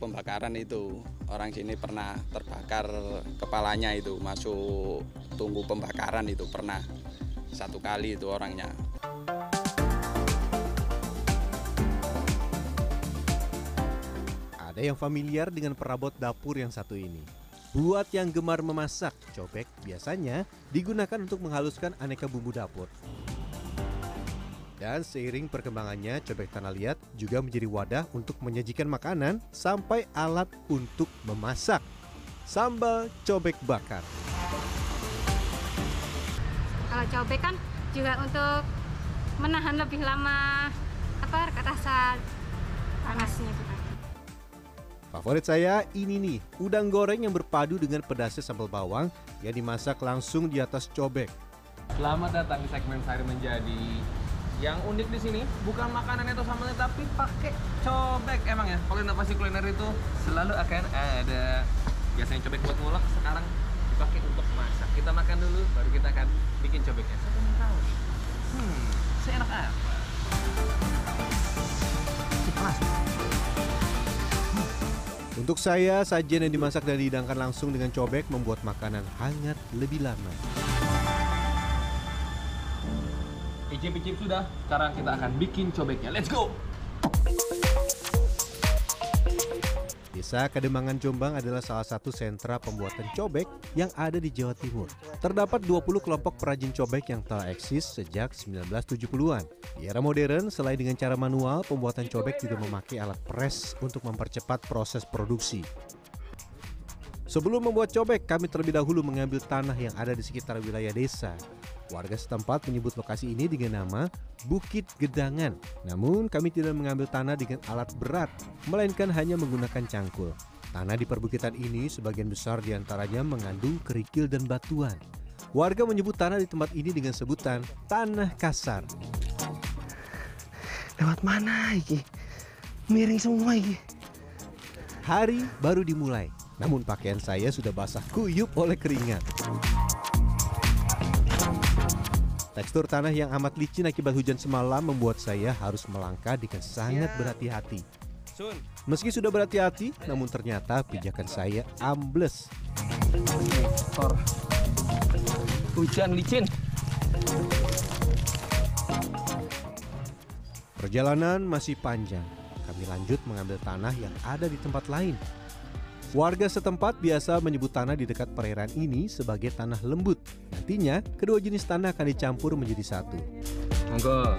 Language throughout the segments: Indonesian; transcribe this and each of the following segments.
pembakaran itu orang sini pernah terbakar kepalanya itu masuk tunggu pembakaran itu pernah satu kali itu orangnya Ada yang familiar dengan perabot dapur yang satu ini. Buat yang gemar memasak, cobek biasanya digunakan untuk menghaluskan aneka bumbu dapur. Dan seiring perkembangannya, cobek tanah liat juga menjadi wadah untuk menyajikan makanan sampai alat untuk memasak. Sambal cobek bakar. Kalau cobek kan juga untuk menahan lebih lama apa rasa panasnya gitu. Favorit saya ini nih, udang goreng yang berpadu dengan pedasnya sambal bawang yang dimasak langsung di atas cobek. Selamat datang di segmen Sari Menjadi. Yang unik di sini bukan makanan itu sambalnya tapi pakai cobek emang ya. Kalau inovasi kuliner itu selalu akan ada biasanya cobek buat ngulek sekarang dipakai untuk masak. Kita makan dulu baru kita akan bikin cobeknya. Saya pengen tahu nih. Hmm, seenak apa? Untuk saya, sajian yang dimasak dan dihidangkan langsung dengan cobek membuat makanan hangat lebih lama. Icip-icip sudah, sekarang kita akan bikin cobeknya. Let's go! Desa Kademangan Jombang adalah salah satu sentra pembuatan cobek yang ada di Jawa Timur. Terdapat 20 kelompok perajin cobek yang telah eksis sejak 1970-an. Di era modern, selain dengan cara manual, pembuatan cobek juga memakai alat pres untuk mempercepat proses produksi. Sebelum membuat cobek, kami terlebih dahulu mengambil tanah yang ada di sekitar wilayah desa. Warga setempat menyebut lokasi ini dengan nama Bukit Gedangan. Namun kami tidak mengambil tanah dengan alat berat, melainkan hanya menggunakan cangkul. Tanah di perbukitan ini sebagian besar di antaranya mengandung kerikil dan batuan. Warga menyebut tanah di tempat ini dengan sebutan tanah kasar. Lewat mana iki? Miring semua iki. Hari baru dimulai, namun pakaian saya sudah basah kuyup oleh keringat. Tekstur tanah yang amat licin akibat hujan semalam membuat saya harus melangkah dengan sangat berhati-hati. Sun, Meski sudah berhati-hati, namun ternyata pijakan saya ambles. Hujan licin. Perjalanan masih panjang. Kami lanjut mengambil tanah yang ada di tempat lain. Warga setempat biasa menyebut tanah di dekat perairan ini sebagai tanah lembut. Nantinya, kedua jenis tanah akan dicampur menjadi satu. Monggo.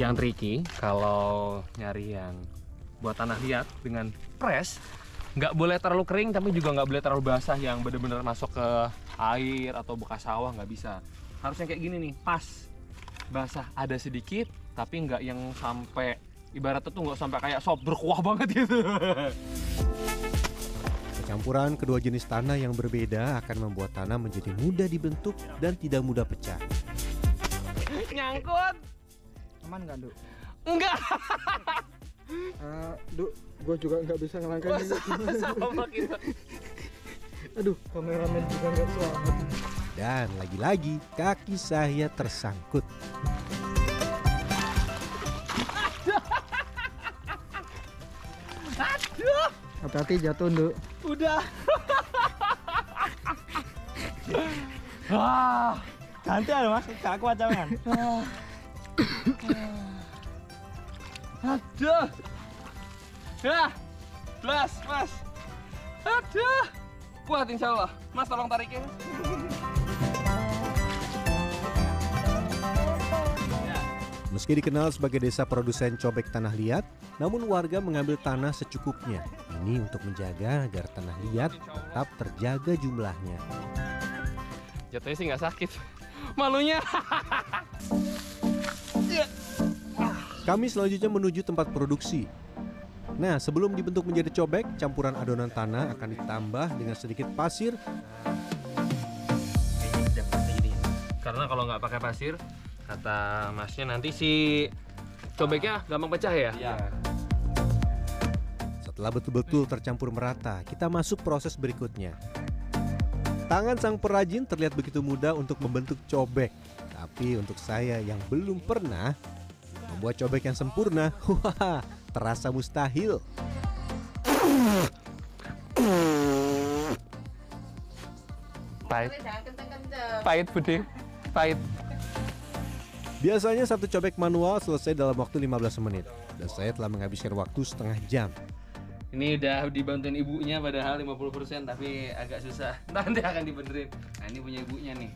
Yang tricky kalau nyari yang buat tanah liat dengan press, nggak boleh terlalu kering tapi juga nggak boleh terlalu basah yang bener-bener masuk ke air atau bekas sawah nggak bisa. Harusnya kayak gini nih, pas basah ada sedikit tapi nggak yang sampai ibaratnya tuh nggak sampai kayak sop berkuah banget gitu. Campuran kedua jenis tanah yang berbeda akan membuat tanah menjadi mudah dibentuk dan tidak mudah pecah. Nyangkut? Aman nggak, Duk? Enggak. Eh, Duk, gua juga nggak bisa ngelangkahin ini. Sama kita. Aduh, kameramen juga nggak selamat. Dan lagi-lagi kaki saya tersangkut. Hati-hati jatuh, Duk. Udah. Wah, Ganti ada mas, gak kuat jangan. aduh. Ya, plus, mas. Aduh. Kuat insya Allah. Mas tolong tarikin. Meski dikenal sebagai desa produsen cobek tanah liat, namun warga mengambil tanah secukupnya. Ini untuk menjaga agar tanah liat tetap terjaga jumlahnya. Jatuhnya sih nggak sakit. Malunya. Kami selanjutnya menuju tempat produksi. Nah, sebelum dibentuk menjadi cobek, campuran adonan tanah akan ditambah dengan sedikit pasir Karena kalau nggak pakai pasir, kata masnya nanti si cobeknya gampang pecah ya. Setelah betul-betul tercampur merata, kita masuk proses berikutnya. Tangan sang perajin terlihat begitu mudah untuk membentuk cobek. Tapi untuk saya yang belum pernah membuat cobek yang sempurna, wah, terasa mustahil. Pahit. Pahit, Bude. Pahit. Biasanya satu cobek manual selesai dalam waktu 15 menit. Dan saya telah menghabiskan waktu setengah jam. Ini udah dibantuin ibunya padahal 50% tapi agak susah. Nanti akan dibenerin. Nah, ini punya ibunya nih.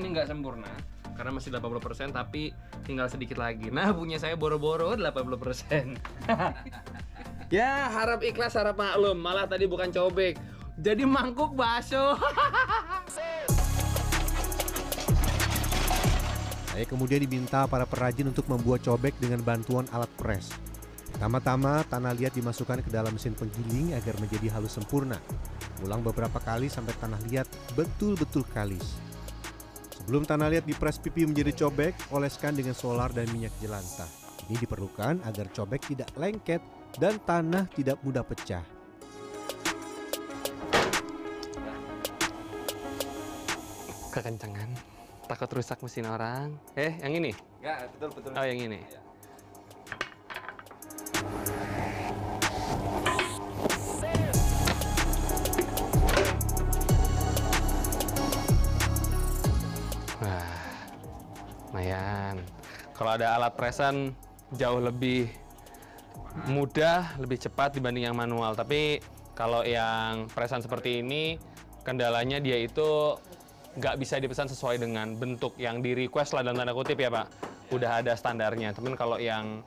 Ini nggak sempurna karena masih 80% tapi tinggal sedikit lagi. Nah, punya saya boro-boro 80%. ya, harap ikhlas, harap maklum. Malah tadi bukan cobek. Jadi mangkuk bakso. Saya kemudian diminta para perajin untuk membuat cobek dengan bantuan alat pres. Pertama-tama, tanah liat dimasukkan ke dalam mesin penggiling agar menjadi halus sempurna. Ulang beberapa kali sampai tanah liat betul-betul kalis. Sebelum tanah liat dipres pipi menjadi cobek, oleskan dengan solar dan minyak jelantah. Ini diperlukan agar cobek tidak lengket dan tanah tidak mudah pecah. Kekencangan. Takut rusak mesin orang. Eh, yang ini? Enggak, betul betul. Oh, yang ini. Wah, lumayan. Kalau ada alat presan jauh lebih mudah, lebih cepat dibanding yang manual. Tapi kalau yang presan seperti ini, kendalanya dia itu nggak bisa dipesan sesuai dengan bentuk yang di request lah dalam tanda kutip ya Pak. Udah ada standarnya. Tapi kalau yang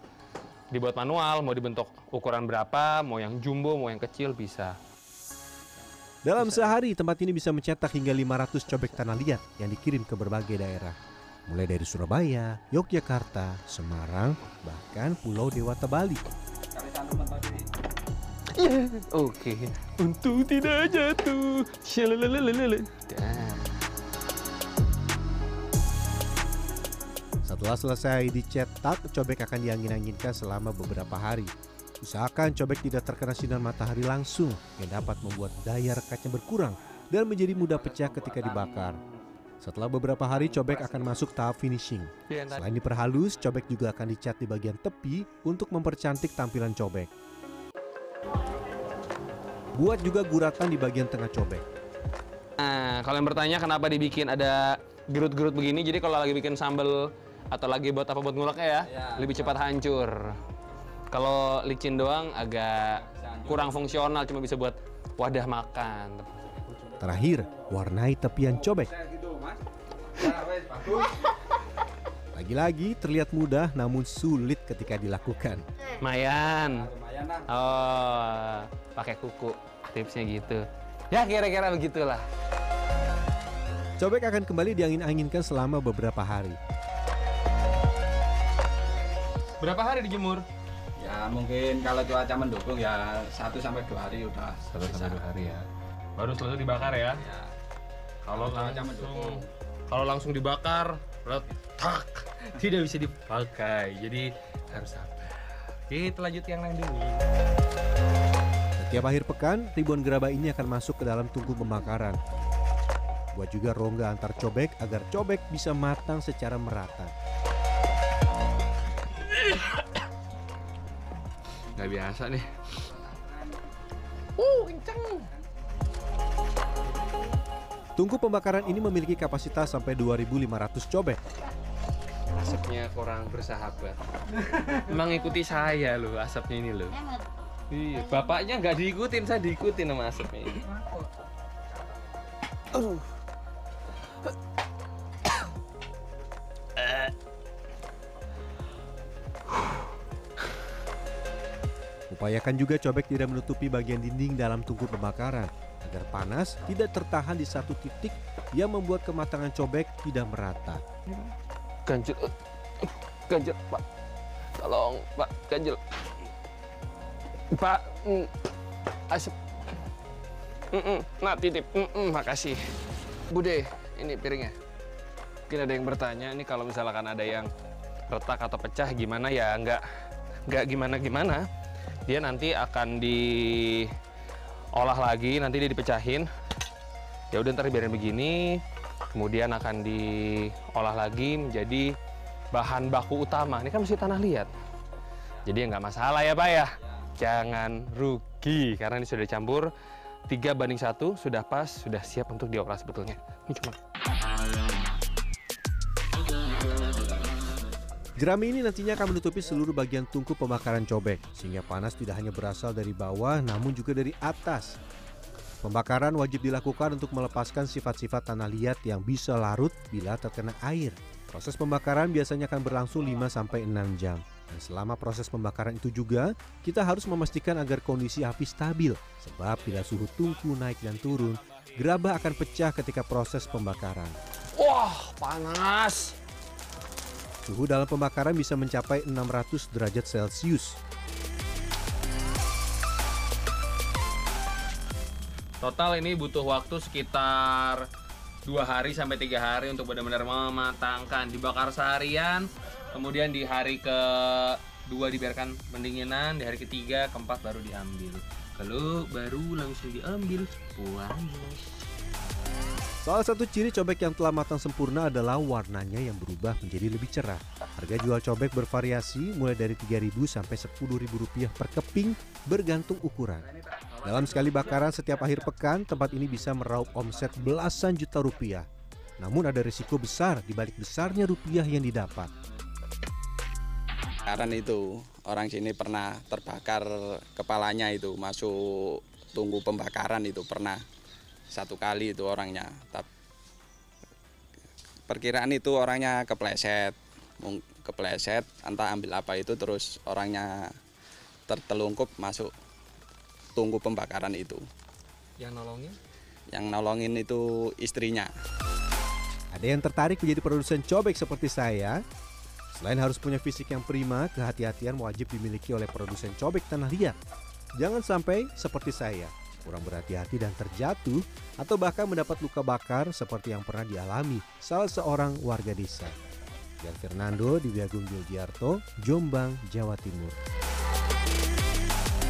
dibuat manual, mau dibentuk ukuran berapa, mau yang jumbo, mau yang kecil bisa. Dalam sehari, tempat ini bisa mencetak hingga 500 cobek tanah liat yang dikirim ke berbagai daerah. Mulai dari Surabaya, Yogyakarta, Semarang, bahkan Pulau Dewata Bali. Oke, untuk tidak jatuh. Shalalalala. Dah. Setelah selesai dicetak, cobek akan diangin-anginkan selama beberapa hari. Usahakan cobek tidak terkena sinar matahari langsung yang dapat membuat daya rekatnya berkurang dan menjadi mudah pecah ketika dibakar. Setelah beberapa hari, cobek akan masuk tahap finishing. Tadi- Selain diperhalus, cobek juga akan dicat di bagian tepi untuk mempercantik tampilan cobek. Buat juga guratan di bagian tengah cobek. Nah, kalau yang bertanya kenapa dibikin ada gerut-gerut begini, jadi kalau lagi bikin sambal atau lagi buat apa buat nguleknya ya, Ya, lebih cepat hancur. Kalau licin doang agak kurang fungsional, cuma bisa buat wadah makan. Terakhir, warnai tepian cobek. Lagi-lagi terlihat mudah namun sulit ketika dilakukan. Mayan. Lah. Oh, pakai kuku. Tipsnya gitu. Ya kira-kira begitulah. Cobek akan kembali diangin-anginkan selama beberapa hari. Berapa hari dijemur? Ya mungkin kalau cuaca mendukung ya 1 sampai 2 hari udah Satu bisa. sampai dua hari ya. Baru selesai dibakar ya. Ya. Kalau cuaca langsung, mendukung. kalau langsung dibakar, retak, tidak bisa dipakai. Jadi harus sabar. Kita lanjut yang lain dulu. Setiap akhir pekan, ribuan gerabah ini akan masuk ke dalam tungku pembakaran. Buat juga rongga antar cobek agar cobek bisa matang secara merata. Gak biasa nih. Uh, kenceng. Tungku pembakaran ini memiliki kapasitas sampai 2.500 cobek. Asapnya kurang bersahabat. Emang ikuti saya loh asapnya ini loh. Iya, bapaknya nggak diikutin, saya diikutin sama asapnya ini. Upayakan juga cobek tidak menutupi bagian dinding dalam tungku pembakaran agar panas tidak tertahan di satu titik yang membuat kematangan cobek tidak merata. Ganjel, eh, ganjel, Pak. Tolong, Pak, ganjel. Pak, mm, asap. Mm -mm, nah, titip. Mm -mm, makasih. Bude, ini piringnya. Mungkin ada yang bertanya, ini kalau misalkan ada yang retak atau pecah gimana ya? Nggak, nggak gimana-gimana. Dia nanti akan diolah lagi, nanti dia dipecahin. Ya udah ntar biarin begini, kemudian akan diolah lagi menjadi bahan baku utama. Ini kan mesti tanah liat. Jadi ya nggak masalah ya Pak ya. Jangan rugi karena ini sudah dicampur 3 banding satu sudah pas, sudah siap untuk diolah sebetulnya. Ini cuma Jerami ini nantinya akan menutupi seluruh bagian tungku pembakaran cobek, sehingga panas tidak hanya berasal dari bawah, namun juga dari atas. Pembakaran wajib dilakukan untuk melepaskan sifat-sifat tanah liat yang bisa larut bila terkena air. Proses pembakaran biasanya akan berlangsung 5-6 jam. Dan selama proses pembakaran itu juga, kita harus memastikan agar kondisi api stabil. Sebab bila suhu tungku naik dan turun, gerabah akan pecah ketika proses pembakaran. Wah, panas. Suhu dalam pembakaran bisa mencapai 600 derajat Celcius. Total ini butuh waktu sekitar dua hari sampai tiga hari untuk benar-benar mematangkan. Dibakar seharian, kemudian di hari ke dua dibiarkan pendinginan, di hari ketiga, keempat baru diambil. Kalau baru langsung diambil, puas. Salah satu ciri cobek yang telah matang sempurna adalah warnanya yang berubah menjadi lebih cerah. Harga jual cobek bervariasi mulai dari Rp3.000 sampai Rp10.000 per keping bergantung ukuran. Dalam sekali bakaran setiap akhir pekan, tempat ini bisa meraup omset belasan juta rupiah. Namun ada risiko besar di balik besarnya rupiah yang didapat. Karena itu orang sini pernah terbakar kepalanya itu masuk tunggu pembakaran itu pernah satu kali itu orangnya. Tap- Perkiraan itu orangnya kepleset, kepleset entah ambil apa itu terus orangnya tertelungkup masuk tunggu pembakaran itu. Yang nolongin? Yang nolongin itu istrinya. Ada yang tertarik menjadi produsen cobek seperti saya? Selain harus punya fisik yang prima, kehati-hatian wajib dimiliki oleh produsen cobek tanah liat. Jangan sampai seperti saya, kurang berhati-hati dan terjatuh atau bahkan mendapat luka bakar seperti yang pernah dialami salah seorang warga desa. Yan Fernando di Yogyakarta, Jombang, Jawa Timur.